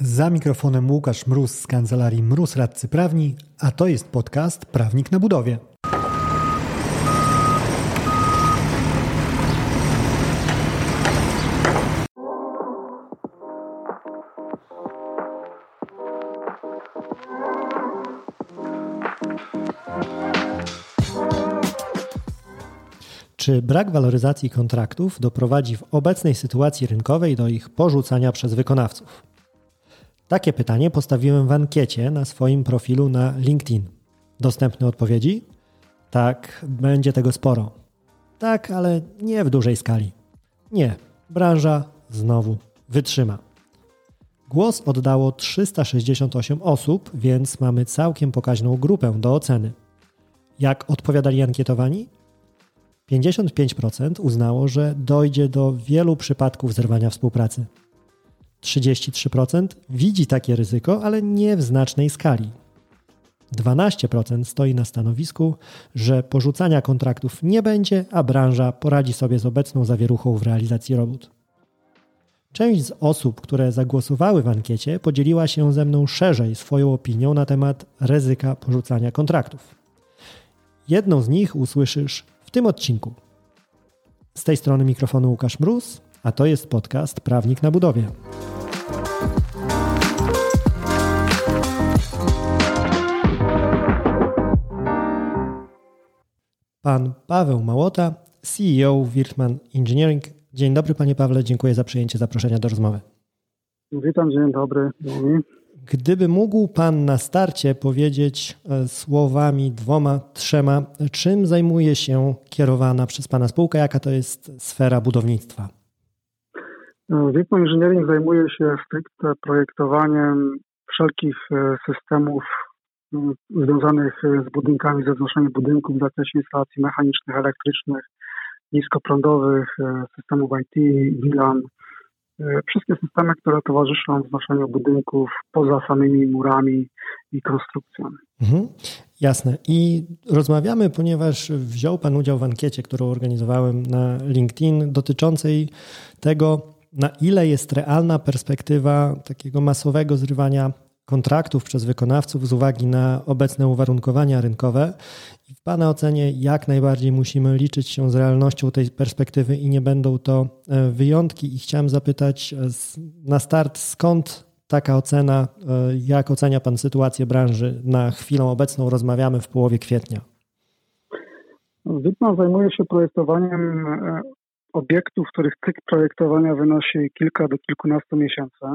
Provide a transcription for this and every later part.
Za mikrofonem Łukasz Mróz z kancelarii Mróz Radcy Prawni, a to jest podcast Prawnik na Budowie. Czy brak waloryzacji kontraktów doprowadzi w obecnej sytuacji rynkowej do ich porzucania przez wykonawców? Takie pytanie postawiłem w ankiecie na swoim profilu na LinkedIn. Dostępne odpowiedzi? Tak, będzie tego sporo. Tak, ale nie w dużej skali. Nie, branża znowu wytrzyma. Głos oddało 368 osób, więc mamy całkiem pokaźną grupę do oceny. Jak odpowiadali ankietowani? 55% uznało, że dojdzie do wielu przypadków zerwania współpracy. 33% widzi takie ryzyko, ale nie w znacznej skali. 12% stoi na stanowisku, że porzucania kontraktów nie będzie, a branża poradzi sobie z obecną zawieruchą w realizacji robót. Część z osób, które zagłosowały w ankiecie, podzieliła się ze mną szerzej swoją opinią na temat ryzyka porzucania kontraktów. Jedną z nich usłyszysz w tym odcinku. Z tej strony mikrofonu Łukasz Mróz, a to jest podcast Prawnik na Budowie. Pan Paweł Małota, CEO Wirtman Engineering. Dzień dobry Panie Pawle, dziękuję za przyjęcie zaproszenia do rozmowy. Witam, dzień dobry. Gdyby mógł Pan na starcie powiedzieć e, słowami dwoma, trzema, czym zajmuje się kierowana przez Pana spółka, jaka to jest sfera budownictwa? Wirtman Engineering zajmuje się stricte projektowaniem wszelkich e, systemów związanych z budynkami, ze wznoszeniem budynków w zakresie instalacji mechanicznych, elektrycznych, niskoprądowych, e, systemów IT, VLAN, e, wszystkie systemy, które towarzyszą wznoszeniu budynków poza samymi murami i konstrukcją. Mhm, jasne. I rozmawiamy, ponieważ wziął Pan udział w ankiecie, którą organizowałem na LinkedIn dotyczącej tego, na ile jest realna perspektywa takiego masowego zrywania kontraktów przez wykonawców z uwagi na obecne uwarunkowania rynkowe. I w Pana ocenie jak najbardziej musimy liczyć się z realnością tej perspektywy i nie będą to e, wyjątki. I chciałem zapytać e, na start, skąd taka ocena, e, jak ocenia Pan sytuację branży na chwilę obecną? Rozmawiamy w połowie kwietnia. Witman zajmuje się projektowaniem obiektów, których cykl projektowania wynosi kilka do kilkunastu miesięcy.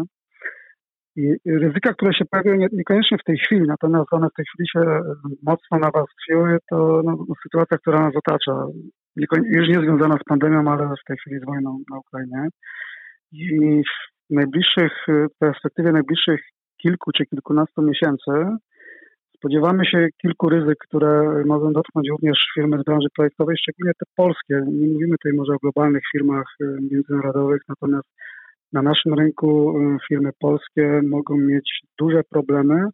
I ryzyka, które się pojawiają nie, niekoniecznie w tej chwili, natomiast one w tej chwili się e, mocno nawarstwiły, to no, sytuacja, która nas otacza, już nie związana z pandemią, ale w tej chwili z wojną na Ukrainie. I w najbliższych, w perspektywie najbliższych kilku czy kilkunastu miesięcy spodziewamy się kilku ryzyk, które mogą dotknąć również firmy z branży projektowej, szczególnie te polskie. Nie mówimy tutaj może o globalnych firmach e, międzynarodowych, natomiast na naszym rynku y, firmy polskie mogą mieć duże problemy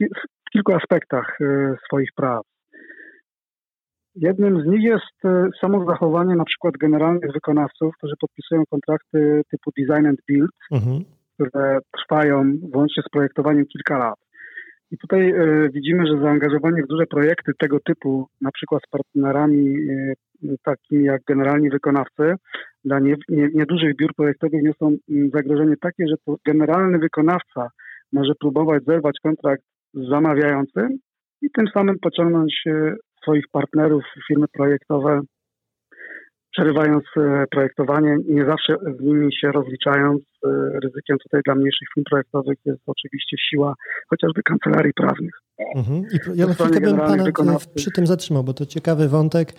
w kilku aspektach y, swoich praw. Jednym z nich jest y, samo zachowanie na przykład generalnych wykonawców, którzy podpisują kontrakty typu design and build, mhm. które trwają włącznie z projektowaniem kilka lat. I tutaj widzimy, że zaangażowanie w duże projekty tego typu, na przykład z partnerami takimi jak generalni wykonawcy, dla nie, nie, niedużych biur projektowych niosą mm, zagrożenie takie, że to generalny wykonawca może próbować zerwać kontrakt z zamawiającym i tym samym pociągnąć e, swoich partnerów, firmy projektowe, przerywając e, projektowanie, nie zawsze z nimi się rozliczając. E, ryzykiem tutaj dla mniejszych firm projektowych jest oczywiście siła chociażby kancelarii prawnych. Mhm. I ja na chwilkę bym Pana przy tym zatrzymał, bo to ciekawy wątek,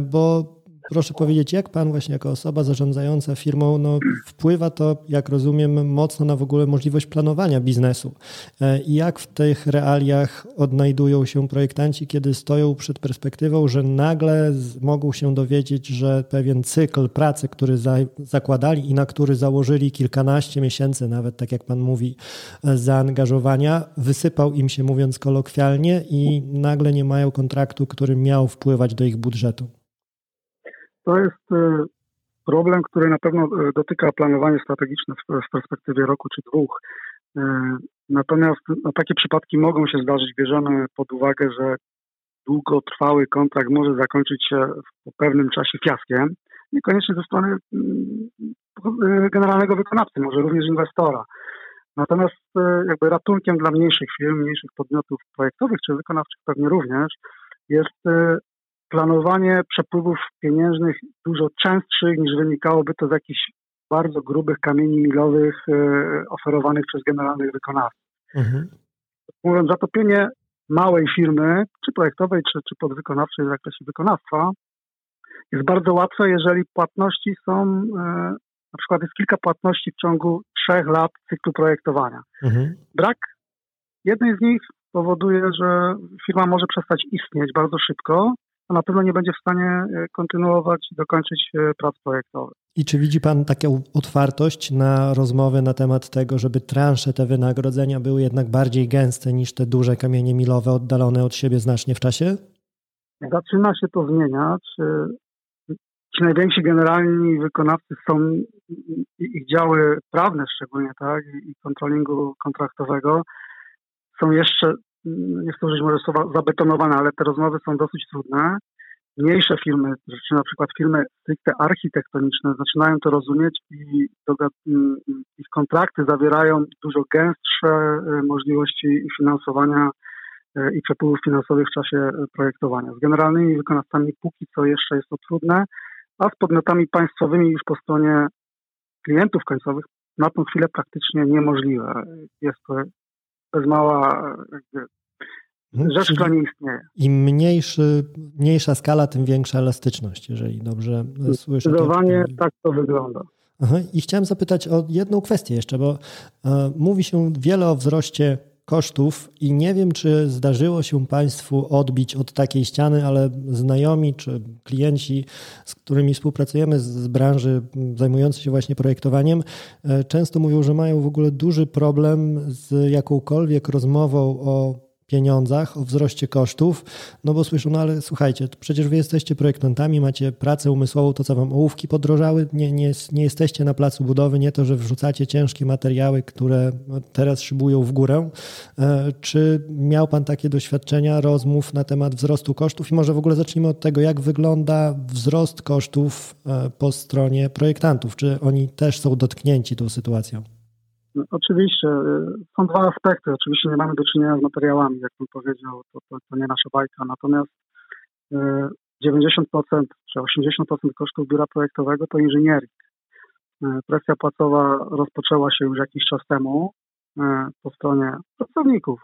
bo proszę powiedzieć, jak pan właśnie jako osoba zarządzająca firmą, no, wpływa to, jak rozumiem, mocno na w ogóle możliwość planowania biznesu. E, I jak w tych realiach odnajdują się projektanci, kiedy stoją przed perspektywą, że nagle mogą się dowiedzieć, że pewien cykl pracy, który za, zakładali i na który założyli kilkanaście miesięcy, nawet tak jak pan mówi, e, zaangażowania, wysypał im się, mówiąc kolokwialnie, i nagle nie mają kontraktu, który miał wpływać do ich budżetu. To jest e, problem, który na pewno e, dotyka planowania strategiczne w perspektywie roku czy dwóch. Natomiast no, takie przypadki mogą się zdarzyć. Bierzemy pod uwagę, że długotrwały kontrakt może zakończyć się po pewnym czasie fiaskiem, niekoniecznie ze strony mm, generalnego wykonawcy, może również inwestora. Natomiast jakby ratunkiem dla mniejszych firm, mniejszych podmiotów projektowych czy wykonawczych pewnie również jest planowanie przepływów pieniężnych dużo częstszych niż wynikałoby to z jakichś bardzo grubych kamieni milowych e, oferowanych przez generalnych wykonawców. Mhm. Mówiąc, zatopienie małej firmy, czy projektowej, czy, czy podwykonawczej w zakresie wykonawstwa, jest bardzo łatwe, jeżeli płatności są, na przykład jest kilka płatności w ciągu trzech lat cyklu projektowania. Mhm. Brak jednej z nich powoduje, że firma może przestać istnieć bardzo szybko, a na pewno nie będzie w stanie e, kontynuować i dokończyć e, prac projektowych. I czy widzi Pan taką otwartość na rozmowy na temat tego, żeby transze te wynagrodzenia były jednak bardziej gęste niż te duże kamienie milowe oddalone od siebie znacznie w czasie? Zaczyna się to zmieniać. E, ci najwięksi generalni wykonawcy są, ich działy prawne szczególnie, tak, i kontrolingu kontraktowego są jeszcze, nie chcę użyć może słowa zabetonowane, ale te rozmowy są dosyć trudne. Mniejsze firmy, czy na przykład firmy stricte architektoniczne zaczynają to rozumieć i ich kontrakty zawierają dużo gęstsze e, możliwości finansowania e, i przepływów finansowych w czasie projektowania. Z generalnymi wykonawcami póki co jeszcze jest to trudne, a z podmiotami państwowymi już po stronie klientów końcowych na tą chwilę praktycznie niemożliwe. Jest to bez mała jakby, mhm. rzecz, która nie istnieje. Im mniejszy, mniejsza skala, tym większa elastyczność, jeżeli dobrze słyszę. Zdecydowanie tak to wygląda. Aha. I chciałem zapytać o jedną kwestię jeszcze, bo e, mówi się wiele o wzroście kosztów i nie wiem, czy zdarzyło się Państwu odbić od takiej ściany, ale znajomi czy klienci, z którymi współpracujemy z branży zajmujący się właśnie projektowaniem, e, często mówią, że mają w ogóle duży problem z jakąkolwiek rozmową o pieniądzach, o wzroście kosztów, no bo słyszą, no ale słuchajcie, przecież wy jesteście projektantami, macie pracę umysłową, to co wam ołówki podrożały, nie, nie, nie jesteście na placu budowy, nie to, że wrzucacie ciężkie materiały, które teraz szybują w górę. E, czy miał pan takie doświadczenia, rozmów na temat wzrostu kosztów i może w ogóle zacznijmy od tego, jak wygląda wzrost kosztów e, po stronie projektantów? Czy oni też są dotknięci tą sytuacją? Oczywiście. Y, są dwa aspekty. Oczywiście nie mamy do czynienia z materiałami, jak pan powiedział, to, to, to nie nasza bajka. Natomiast 90% y, czy 80% kosztów biura projektowego to inżynieria. Y, presja płacowa rozpoczęła się już jakiś czas temu po stronie pracowników,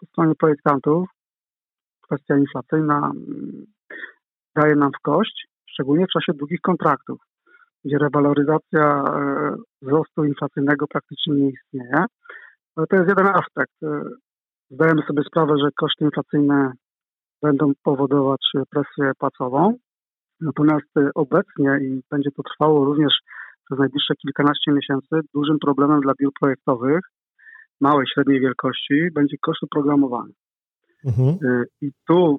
po stronie projektantów. Kwestia inflacyjna daje nam w kość, szczególnie w czasie długich kontraktów gdzie rewaloryzacja e, wzrostu inflacyjnego praktycznie nie istnieje. Ale to jest jeden aspekt. E, zdajemy sobie sprawę, że koszty inflacyjne będą powodować presję płacową. Natomiast e, obecnie i będzie to trwało również przez najbliższe kilkanaście miesięcy, dużym problemem dla biur projektowych małej, średniej wielkości będzie koszt programowania. Mhm. I tu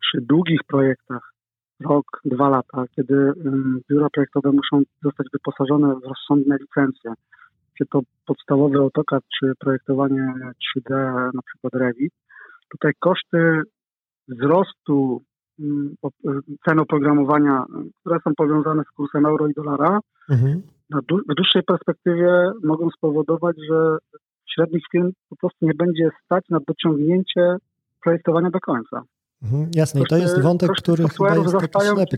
przy długich projektach rok, dwa lata, kiedy biura projektowe muszą zostać wyposażone w rozsądne licencje, czy to podstawowy AutoCAD, czy projektowanie 3D, na przykład Revit, tutaj koszty wzrostu cen oprogramowania, które są powiązane z kursem euro i dolara, mhm. w dłuższej perspektywie mogą spowodować, że średnich firm po prostu nie będzie stać na dociągnięcie projektowania do końca. Mhm, jasne, i to jest wątek, który chyba jest taki ślepy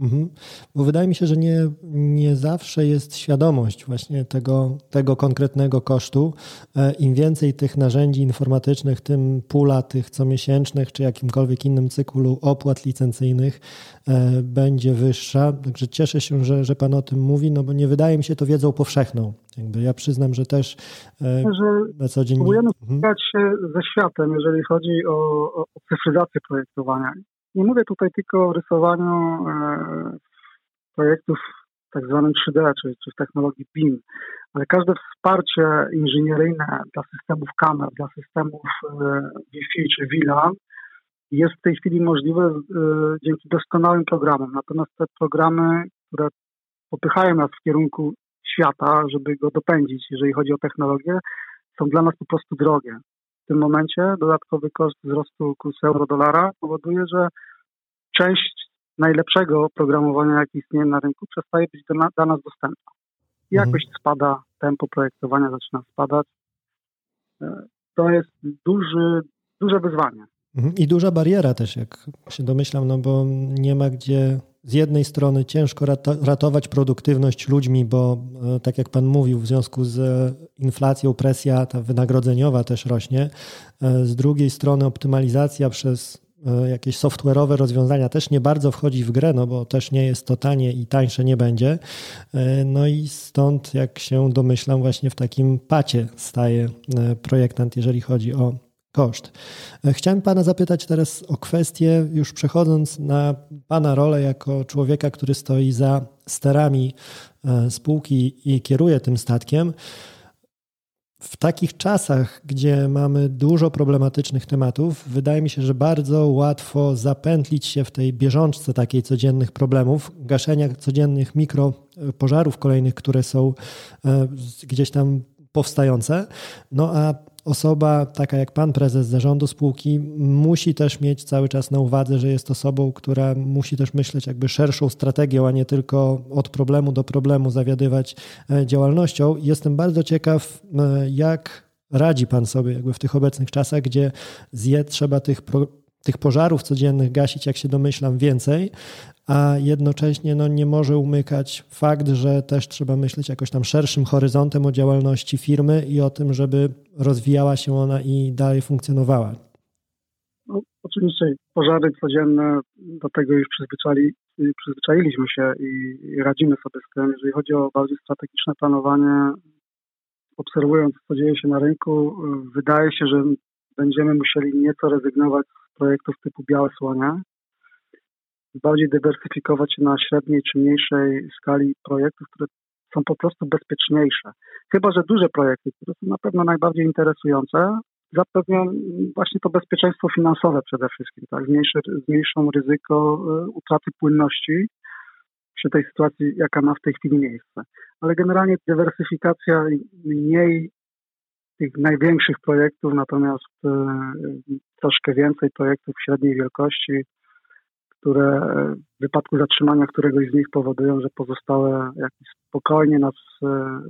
mhm. Bo wydaje mi się, że nie, nie zawsze jest świadomość właśnie tego, tego konkretnego kosztu. E, Im więcej tych narzędzi informatycznych, tym pula tych comiesięcznych, czy jakimkolwiek innym cyklu opłat licencyjnych e, będzie wyższa. Także cieszę się, że, że Pan o tym mówi, no bo nie wydaje mi się to wiedzą powszechną. Jakby ja przyznam, że też e, na co dzień... Próbujemy mhm. spotkać się ze światem, jeżeli chodzi o, o cyfryzację projektowania. Nie mówię tutaj tylko o rysowaniu e, projektów tak zwanym 3D, czy, czy w technologii BIM, ale każde wsparcie inżynieryjne dla systemów kamer, dla systemów e, Wi-Fi czy WLAN jest w tej chwili możliwe dzięki doskonałym programom. Natomiast te programy, które popychają nas w kierunku świata, żeby go dopędzić, jeżeli chodzi o technologię, są dla nas po prostu drogie. W tym momencie dodatkowy koszt wzrostu kursu euro-dolara powoduje, że część najlepszego programowania, jakie istnieje na rynku, przestaje być dla, dla nas dostępna. Jakość mhm. spada, tempo projektowania zaczyna spadać. E, to jest duży, duże wyzwanie. Mhm. I duża bariera też, jak się domyślam, no bo nie ma gdzie z jednej strony ciężko ratować produktywność ludźmi, bo e, tak jak Pan mówił, w związku z inflacją presja ta wynagrodzeniowa też rośnie. E, z drugiej strony optymalizacja przez e, jakieś software'owe rozwiązania też nie bardzo wchodzi w grę, no bo też nie jest to tanie i tańsze nie będzie. No i stąd, jak się domyślam, właśnie w takim pacie staje projektant, jeżeli chodzi o koszt. E, chciałem Pana zapytać teraz o kwestię, już przechodząc na Pana rolę jako człowieka, który stoi za sterami e, spółki i kieruje tym statkiem. W takich czasach, gdzie mamy dużo problematycznych tematów, wydaje mi się, że bardzo łatwo zapętlić się w tej bieżączce takiej codziennych problemów, gaszenia codziennych mikropożarów kolejnych, które są e, gdzieś tam powstające. No a osoba taka jak pan prezes zarządu spółki musi też mieć cały czas na uwadze, że jest osobą, która musi też myśleć jakby szerszą strategią, a nie tylko od problemu do problemu zawiadywać e, działalnością. Jestem bardzo ciekaw, e, jak radzi pan sobie jakby w tych obecnych czasach, gdzie zje trzeba tych tych pożarów codziennych gasić, jak się domyślam, więcej, a jednocześnie no, nie może umykać fakt, że też trzeba myśleć jakoś tam szerszym horyzontem o działalności firmy i o tym, żeby rozwijała się ona i dalej funkcjonowała. No, oczywiście pożary codzienne, do tego już przyzwyczai, przyzwyczailiśmy się i, i radzimy sobie z tym. Jeżeli chodzi o bardziej strategiczne planowanie, obserwując, co dzieje się na rynku, wydaje się, że będziemy musieli nieco rezygnować projektów typu białe słonia, bardziej dywersyfikować się na średniej czy mniejszej skali projektów, które są po prostu bezpieczniejsze. Chyba, że duże projekty, które są na pewno najbardziej interesujące, zapewnią właśnie to bezpieczeństwo finansowe przede wszystkim, tak? Zmniejszy, zmniejszą ryzyko e, utraty płynności przy tej sytuacji, jaka ma w tej chwili miejsce. Ale generalnie dywersyfikacja mniej tych największych projektów, natomiast e, troszkę więcej projektów średniej wielkości, które w wypadku zatrzymania któregoś z nich powodują, że pozostałe jakieś spokojnie nas e,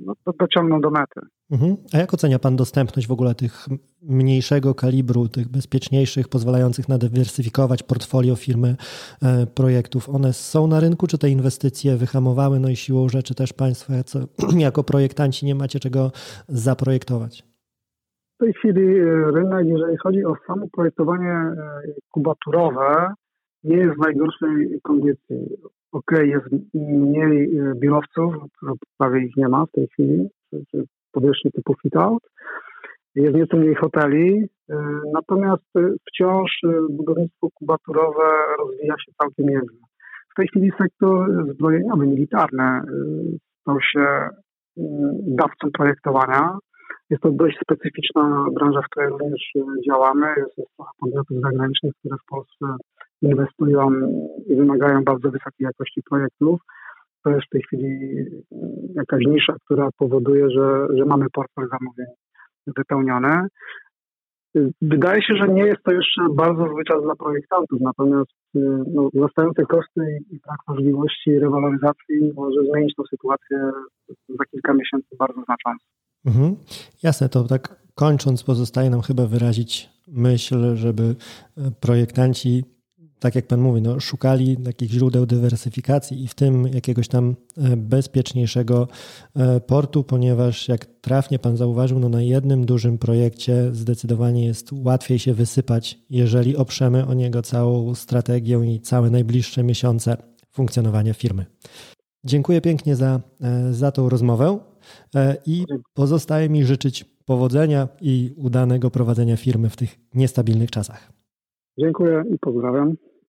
no, dociągną do mety. Mhm. A jak ocenia Pan dostępność w ogóle tych mniejszego kalibru, tych bezpieczniejszych, pozwalających na dywersyfikować portfolio firmy e, projektów? One są na rynku, czy te inwestycje wyhamowały? No i siłą rzeczy też Państwo jako projektanci nie macie czego zaprojektować? W tej chwili e, rynek, jeżeli chodzi o samo projektowanie kubaturowe, nie jest w najgorszej kondycji. Ok, jest mniej e, biurowców, prawie ich nie ma w tej chwili, czy powierzchni typu fit-out. Jest nieco mniej hoteli, e, natomiast wciąż e, budownictwo kubaturowe rozwija się całkiem nieźle. W tej chwili sektor zbrojeniowy, militarny stał się dawcą projektowania. Jest to dość specyficzna branża, w której również działamy. Jest, jest trochę podmiotów zagranicznych, które w Polsce inwestują i wymagają bardzo wysokiej jakości projektów. To jest w tej chwili jakaś nisza, która powoduje, że, że mamy portfel zamówień wypełniony. Wydaje się, że nie jest to jeszcze bardzo zły czas dla projektantów, natomiast no, wzrastające koszty i brak możliwości rewaloryzacji może zmienić tę sytuację za kilka miesięcy bardzo znacząco. Mhm. Jasne, to tak kończąc, pozostaje nam chyba wyrazić myśl, żeby projektanci tak jak Pan mówi, no, szukali takich źródeł dywersyfikacji i w tym jakiegoś tam e, bezpieczniejszego e, portu, ponieważ jak trafnie Pan zauważył, no, na jednym dużym projekcie zdecydowanie jest łatwiej się wysypać, jeżeli oprzemy o niego całą strategię i całe najbliższe miesiące funkcjonowania firmy. Dziękuję pięknie za, e, za tą rozmowę i pozostaje mi życzyć powodzenia i udanego prowadzenia firmy w tych niestabilnych czasach. Dziękuję i pozdrawiam.